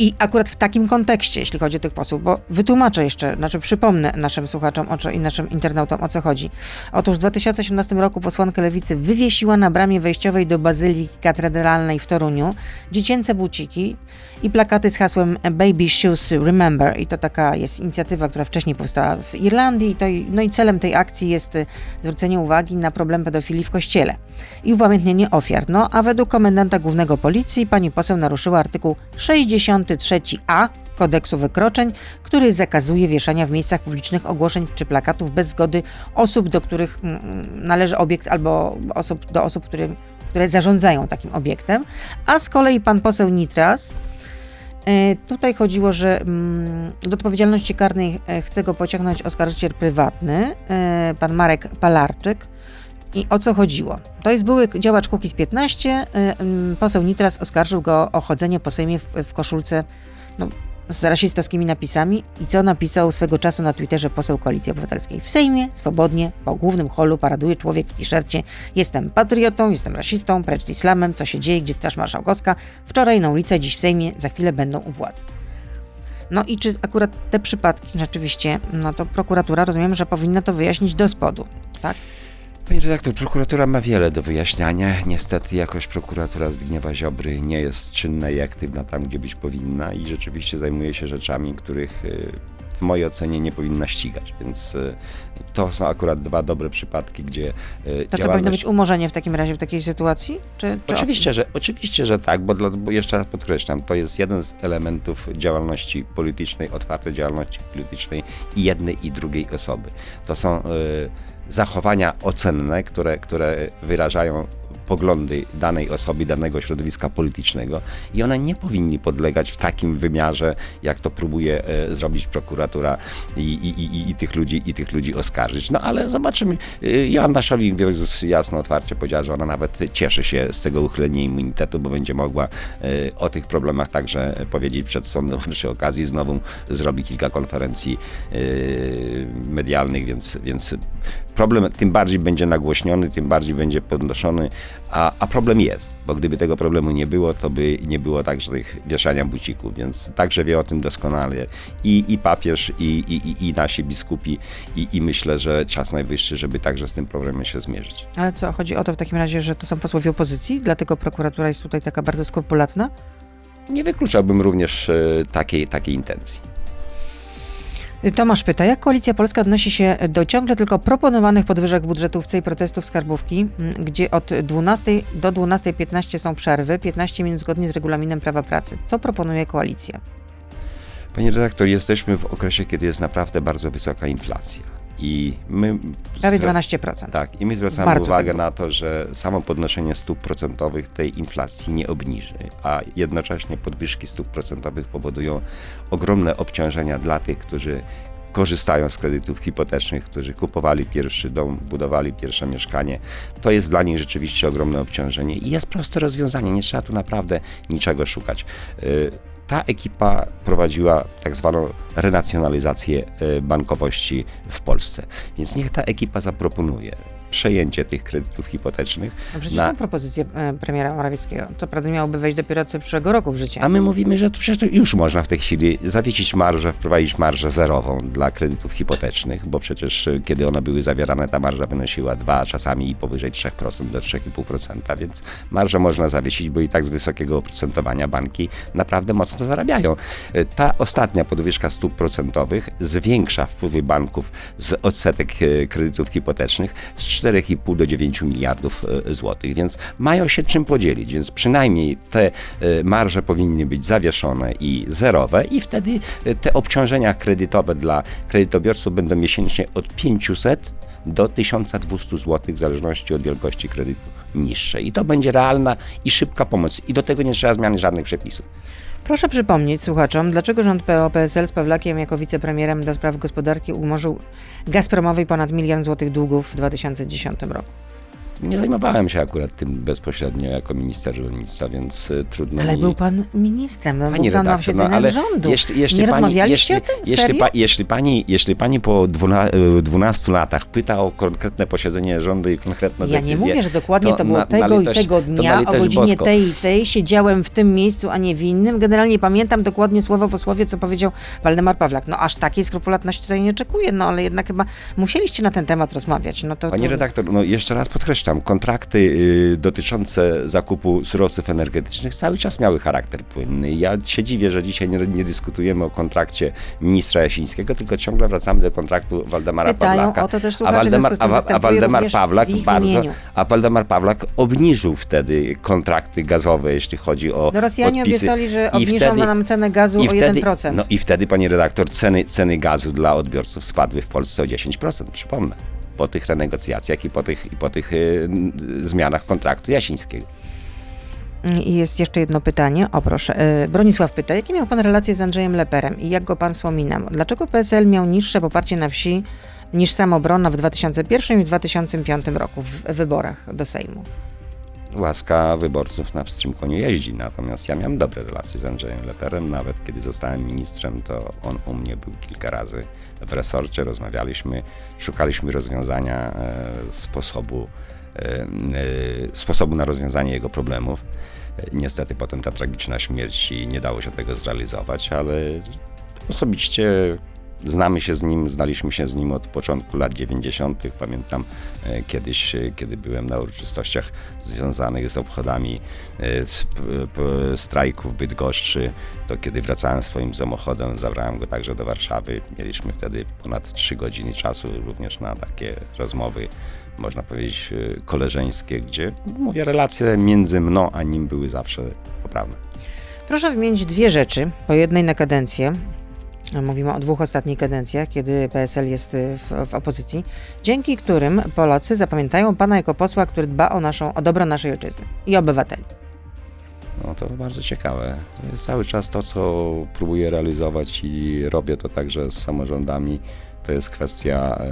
i akurat w takim kontekście, jeśli chodzi o tych posłów, bo wytłumaczę jeszcze, znaczy przypomnę naszym słuchaczom o co, i naszym internautom o co chodzi. Otóż w 2018 roku posłanka Lewicy wywiesiła na bramie wejściowej do Bazyliki Katedralnej w Toruniu dziecięce buciki i plakaty z hasłem Baby Shoes Remember i to taka jest inicjatywa, która wcześniej powstała w Irlandii to, no i celem tej akcji jest y, zwrócenie uwagi na problem pedofilii w kościele i upamiętnienie ofiar. No a według komendanta głównego policji pani poseł naruszyła artykuł 63a kodeksu wykroczeń, który zakazuje wieszania w miejscach publicznych ogłoszeń czy plakatów bez zgody osób, do których mm, należy obiekt albo osób, do osób, które, które zarządzają takim obiektem. A z kolei pan poseł Nitras E, Tutaj chodziło, że mm, do odpowiedzialności karnej e, chce go pociągnąć oskarżyciel prywatny, e, pan Marek Palarczyk. I o co chodziło? To jest były działacz Kukiz 15. e, mm, Poseł Nitras oskarżył go o chodzenie po Sejmie w, w koszulce no, z rasistowskimi napisami. I co napisał swego czasu na Twitterze poseł Koalicji Obywatelskiej? W Sejmie, swobodnie, po głównym holu paraduje człowiek w t-shircie. Jestem patriotą, jestem rasistą, precz z islamem. Co się dzieje? Gdzie Straż Marszałkowska? Wczoraj na ulicę, dziś w Sejmie, za chwilę będą u władzy. No i czy akurat te przypadki rzeczywiście, no to prokuratura rozumiem, że powinna to wyjaśnić do spodu, tak? Panie redaktor, prokuratura ma wiele do wyjaśniania. Niestety jakoś prokuratura Zbigniewa Ziobry nie jest czynna i aktywna tam, gdzie być powinna i rzeczywiście zajmuje się rzeczami, których y, w mojej ocenie nie powinna ścigać, więc y, to są akurat dwa dobre przypadki, gdzie y, To co powinno być umorzenie w takim razie w takiej sytuacji? Czy, czy Oczywiście, że, oczywiście, że tak, bo, dla, bo jeszcze raz podkreślam, to jest jeden z elementów działalności politycznej, otwartej działalności politycznej i jednej i drugiej osoby. To są y, zachowania ocenne, które, które wyrażają poglądy danej osoby, danego środowiska politycznego i one nie powinny podlegać w takim wymiarze, jak to próbuje e, zrobić prokuratura i, i, i, i, tych ludzi, i tych ludzi oskarżyć. No ale zobaczymy. E, Joanna Szalik jasno, otwarcie powiedziała, że ona nawet cieszy się z tego uchylenia immunitetu, bo będzie mogła e, o tych problemach także powiedzieć przed sądem, przy okazji znowu zrobi kilka konferencji e, medialnych, więc, więc problem tym bardziej będzie nagłośniony, tym bardziej będzie podnoszony, a, a problem jest, bo gdyby tego problemu nie było, to by nie było także tych wieszania bucików, więc także wie o tym doskonale i, i papież, i, i, i nasi biskupi, i, i myślę, że czas najwyższy, żeby także z tym problemem się zmierzyć. Ale co, chodzi o to w takim razie, że to są posłowie opozycji, dlatego prokuratura jest tutaj taka bardzo skrupulatna? Nie wykluczałbym również e, takiej, takiej intencji. Tomasz pyta, jak Koalicja Polska odnosi się do ciągle tylko proponowanych podwyżek budżetówce i protestów skarbówki, m, gdzie od 12 do 12.15 są przerwy, 15 minut zgodnie z regulaminem prawa pracy. Co proponuje koalicja? Panie redaktor, jesteśmy w okresie, kiedy jest naprawdę bardzo wysoka inflacja. I my. Prawie 12%. Tak, i my zwracamy Bardzo uwagę na to, że samo podnoszenie stóp procentowych tej inflacji nie obniży, a jednocześnie podwyżki stóp procentowych powodują ogromne obciążenia dla tych, którzy korzystają z kredytów hipotecznych, którzy kupowali pierwszy dom, budowali pierwsze mieszkanie. To jest dla nich rzeczywiście ogromne obciążenie i jest proste rozwiązanie, nie trzeba tu naprawdę niczego szukać. Ta ekipa prowadziła tak zwaną renacjonalizację y, bankowości w Polsce. Więc niech ta ekipa zaproponuje przejęcie tych kredytów hipotecznych. No przecież na- są propozycje e, premiera Morawieckiego. To prawda miałoby wejść dopiero od przyszłego roku w życie. A my mówimy, że to przecież już można w tej chwili zawiesić marżę, wprowadzić marżę zerową dla kredytów hipotecznych, bo przecież y, kiedy one były zawierane, ta marża wynosiła 2, czasami i powyżej 3% do 3,5%, więc marżę można zawiesić, bo i tak z wysokiego oprocentowania banki naprawdę mocno zarabiają. Y, Ta ostatnia podwyżka stóp procentowych zwiększa wpływy banków z odsetek kredytów hipotecznych z 4,5 do 9 miliardów y, złotych, więc mają się czym podzielić, więc przynajmniej te y, marże powinny być zawieszone i zerowe i wtedy y, te obciążenia kredytowe dla kredytobiorców będą miesięcznie od 500 do 1200 zł w zależności od wielkości kredytu niższe. I to będzie realna i szybka pomoc. I do tego nie trzeba zmiany żadnych przepisów. Proszę przypomnieć słuchaczom, dlaczego rząd PO-PSL z Pawlakiem jako wicepremierem do spraw gospodarki umorzył Gazpromowi ponad miliard złotych długów w 2010 roku. Nie zajmowałem się akurat tym bezpośrednio jako minister rolnictwa, więc y, trudno Ale mi... był pan ministrem, no, Pani był pan na redaktor, no, ale rządu. jeśli, jeśli Nie pani, rozmawialiście jeśli, o tym? Jeśli, pa, jeśli, pani, jeśli pani po dwuna, y, 12 latach pyta o konkretne posiedzenie rządu i konkretne Ja decyzje... nie mówię, że dokładnie to, było na- na tego i litość- tego to na dnia o godzinie boską. tej i tej siedziałem w tym miejscu, a nie w innym. Generalnie pamiętam dokładnie słowo po słowie, co powiedział Waldemar Pawlak. No aż takiej skrupulatności tutaj nie oczekuję, no ale jednak chyba musieliście na ten temat rozmawiać. No to, Panie to... redaktor, no jeszcze raz podkreślam, kontrakty y, dotyczące zakupu surowców energetycznych cały czas miały charakter płynny. Ja się dziwię, że dzisiaj nie, nie dyskutujemy o kontrakcie ministra Jasińskiego, tylko ciągle wracamy do kontraktu Waldemara Pytają Pawlaka. o to też a słuchacze, Waldemar, a, a Waldemar Pawlak bardzo, imieniu. a Waldemar Pawlak obniżył wtedy kontrakty gazowe, jeśli chodzi o No Rosjanie podpisy. obiecali, że obniżą wtedy- nam cenę gazu o wtedy, 1%. No i wtedy, panie redaktor, ceny, ceny gazu dla odbiorców spadły w Polsce o 10%, przypomnę. Po tych renegocjacjach i po tych, i po tych y, zmianach kontraktu jasińskiego. I jest jeszcze jedno pytanie. O proszę, e, Bronisław pyta, jakie miał pan relacje z Andrzejem Leperem i jak go pan wspomina? Dlaczego PSL miał niższe poparcie na wsi niż samobrona w 2001 i 2005 roku w wyborach do Sejmu? Łaska wyborców na pstrym koniu jeździ. Natomiast ja miałem dobre relacje z Andrzejem Leperem. Nawet kiedy zostałem ministrem, to on u mnie był kilka razy w resorcie. Rozmawialiśmy, szukaliśmy rozwiązania e, sposobu, e, e, sposobu na rozwiązanie jego problemów. Niestety potem ta tragiczna śmierć i nie dało się tego zrealizować, ale osobiście Znamy się z nim, znaliśmy się z nim od początku lat 90. Pamiętam e, kiedyś, e, kiedy byłem na uroczystościach związanych z obchodami e, strajku w Bydgoszczy, to kiedy wracałem swoim samochodem, zabrałem go także do Warszawy. Mieliśmy wtedy ponad 3 godziny czasu również na takie rozmowy można powiedzieć, koleżeńskie, gdzie, mówię, relacje między mną a nim były zawsze poprawne. Proszę wymienić dwie rzeczy, po jednej na kadencję, Mówimy o dwóch ostatnich kadencjach, kiedy PSL jest y, w, w, opozycji, dzięki którym Polacy zapamiętają pana jako posła, który dba o, naszą, o dobro naszej ojczyzny i obywateli. No to bardzo ciekawe. To jest cały czas to, co próbuję realizować i robię to także z samorządami. To jest kwestia e,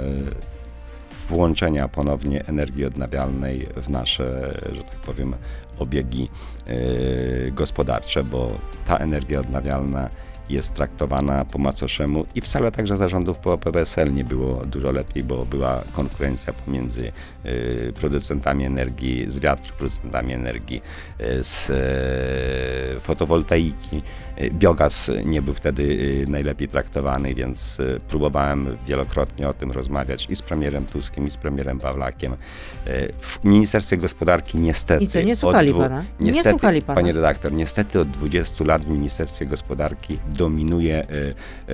włączenia ponownie energii odnawialnej w nasze, że tak powiem, obiegi e, gospodarcze, bo ta energia odnawialna jest traktowana po macoszemu i wcale także zarządów po PSL nie było dużo lepiej, bo była konkurencja pomiędzy y, producentami energii z wiatru, producentami energii y, z y, fotowoltaiki. Biogaz nie był wtedy najlepiej traktowany, więc próbowałem wielokrotnie o tym rozmawiać i z premierem Tuskiem, i z premierem Pawlakiem. W Ministerstwie Gospodarki niestety... I co, nie słuchali dwu... pana? Niestety, nie słuchali pana. Panie redaktor, niestety od 20 lat w Ministerstwie Gospodarki dominuje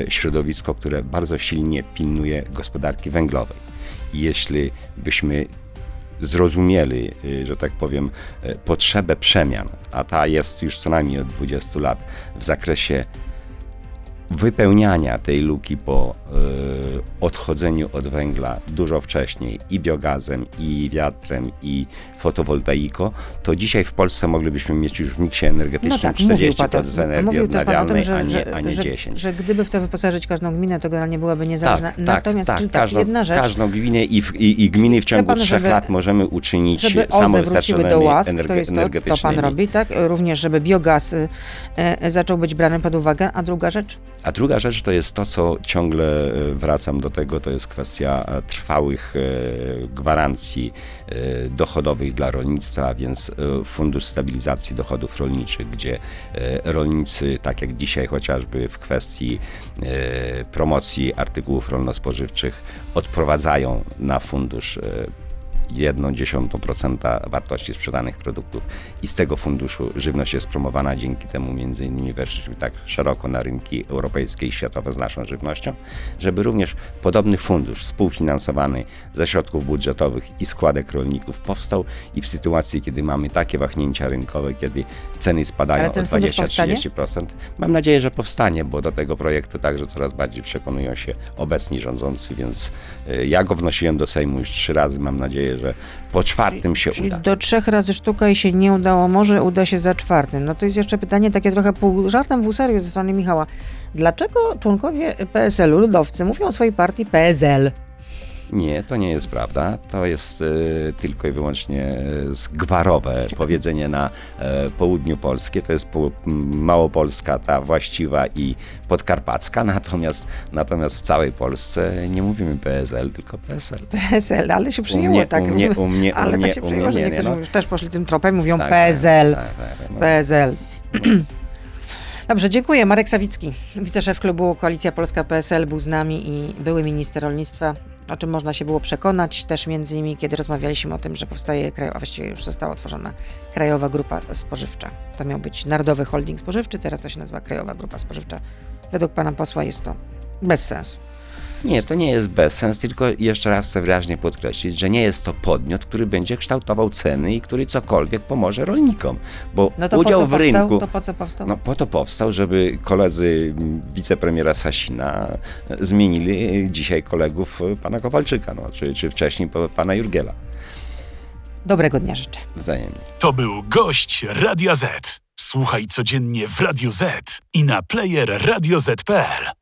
środowisko, które bardzo silnie pilnuje gospodarki węglowej. Jeśli byśmy zrozumieli, e, że tak powiem, potrzebę przemian, a ta jest już co najmniej od 20 lat w zakresie wypełniania tej luki po y, odchodzeniu od węgla dużo wcześniej i biogazem, i wiatrem, i fotowoltaiką, to dzisiaj w Polsce moglibyśmy mieć już w miksie energetycznym no tak, 40% energii odnawialnej, tym, że, a nie, a nie że, 10. Że, że gdyby w to wyposażyć każdą gminę, to generalnie byłaby niezależna. Tak, tak Natomiast tak, tak, każdą, jedna rzecz... Każdą gminę i, i, i gminy w ciągu trzech lat możemy uczynić żeby samowystarczalnymi do łask, to jest to, to pan robi, tak? Również, żeby biogaz y, y, zaczął być brany pod uwagę. A druga rzecz? A druga rzecz to jest to, co ciągle e, wracam do tego, to jest kwestia e, trwałych e, gwarancji dochodowych dla rolnictwa, więc Fundusz Stabilizacji Dochodów Rolniczych, gdzie rolnicy, tak jak dzisiaj chociażby w kwestii promocji artykułów rolno-spożywczych, odprowadzają na fundusz jedną dziesiątą procenta wartości sprzedanych produktów. I z tego funduszu żywność jest promowana, dzięki temu między innymi weszliśmy tak szeroko na rynki europejskie i światowe z naszą żywnością, żeby również podobny fundusz współfinansowany ze środków budżetowych i składek rolników powstał. I w sytuacji, kiedy mamy takie wahnięcia rynkowe, kiedy ceny spadają o 20-30%, mam nadzieję, że powstanie, bo do tego projektu także coraz bardziej przekonują się obecni rządzący, więc y, ja go wnosiłem do Sejmu już trzy razy, mam nadzieję, że po czwartym się czyli uda. do trzech razy sztuka i się nie udało, może uda się za czwartym. No to jest jeszcze pytanie takie trochę pół żartem, pół serio ze strony Michała. Dlaczego członkowie PSL-u, ludowcy, mówią o swojej partii PSL? Nie, to nie jest prawda. To jest y, tylko i wyłącznie zgwarowe powiedzenie na y, południu Polskie. To jest po, Małopolska, ta właściwa i podkarpacka, *laughs* natomiast, natomiast w całej Polsce nie mówimy PSL, tylko PSL. PSL, ale się przyjęło u mnie, tak. U mnie, u mnie, ale u mnie, tak się przyjęło, że niektórzy no. już też poszli tym tropem, mówią tak, PSL. Tak, tak, tak no. PSL. *clears throat* Dobrze, dziękuję. Marek Sawicki, wiceszef klubu Koalicja Polska PSL był z nami i były minister rolnictwa o czym można się było przekonać też między innymi, kiedy rozmawialiśmy o tym, że powstaje krajowa, właściwie już została utworzona Krajowa Grupa Spożywcza. To miał być Narodowy Holding Spożywczy, teraz to się nazywa Krajowa Grupa Spożywcza. Według pana posła jest to bez sensu. Nie, to nie jest bezsens, tylko jeszcze raz chcę wyraźnie podkreślić, że nie jest to podmiot, który będzie kształtował ceny i który cokolwiek pomoże rolnikom, bo no to udział po w powstał? rynku... To po co powstał? No po to powstał, żeby koledzy wicepremiera Sasina zmienili dzisiaj kolegów pana Kowalczyka, no, czy, czy wcześniej pana Jurgiela. Dobrego dnia życzę. Wzajemnie. To był gość Radia Z. Słuchaj codziennie w Radio Z i na player radioz.pl.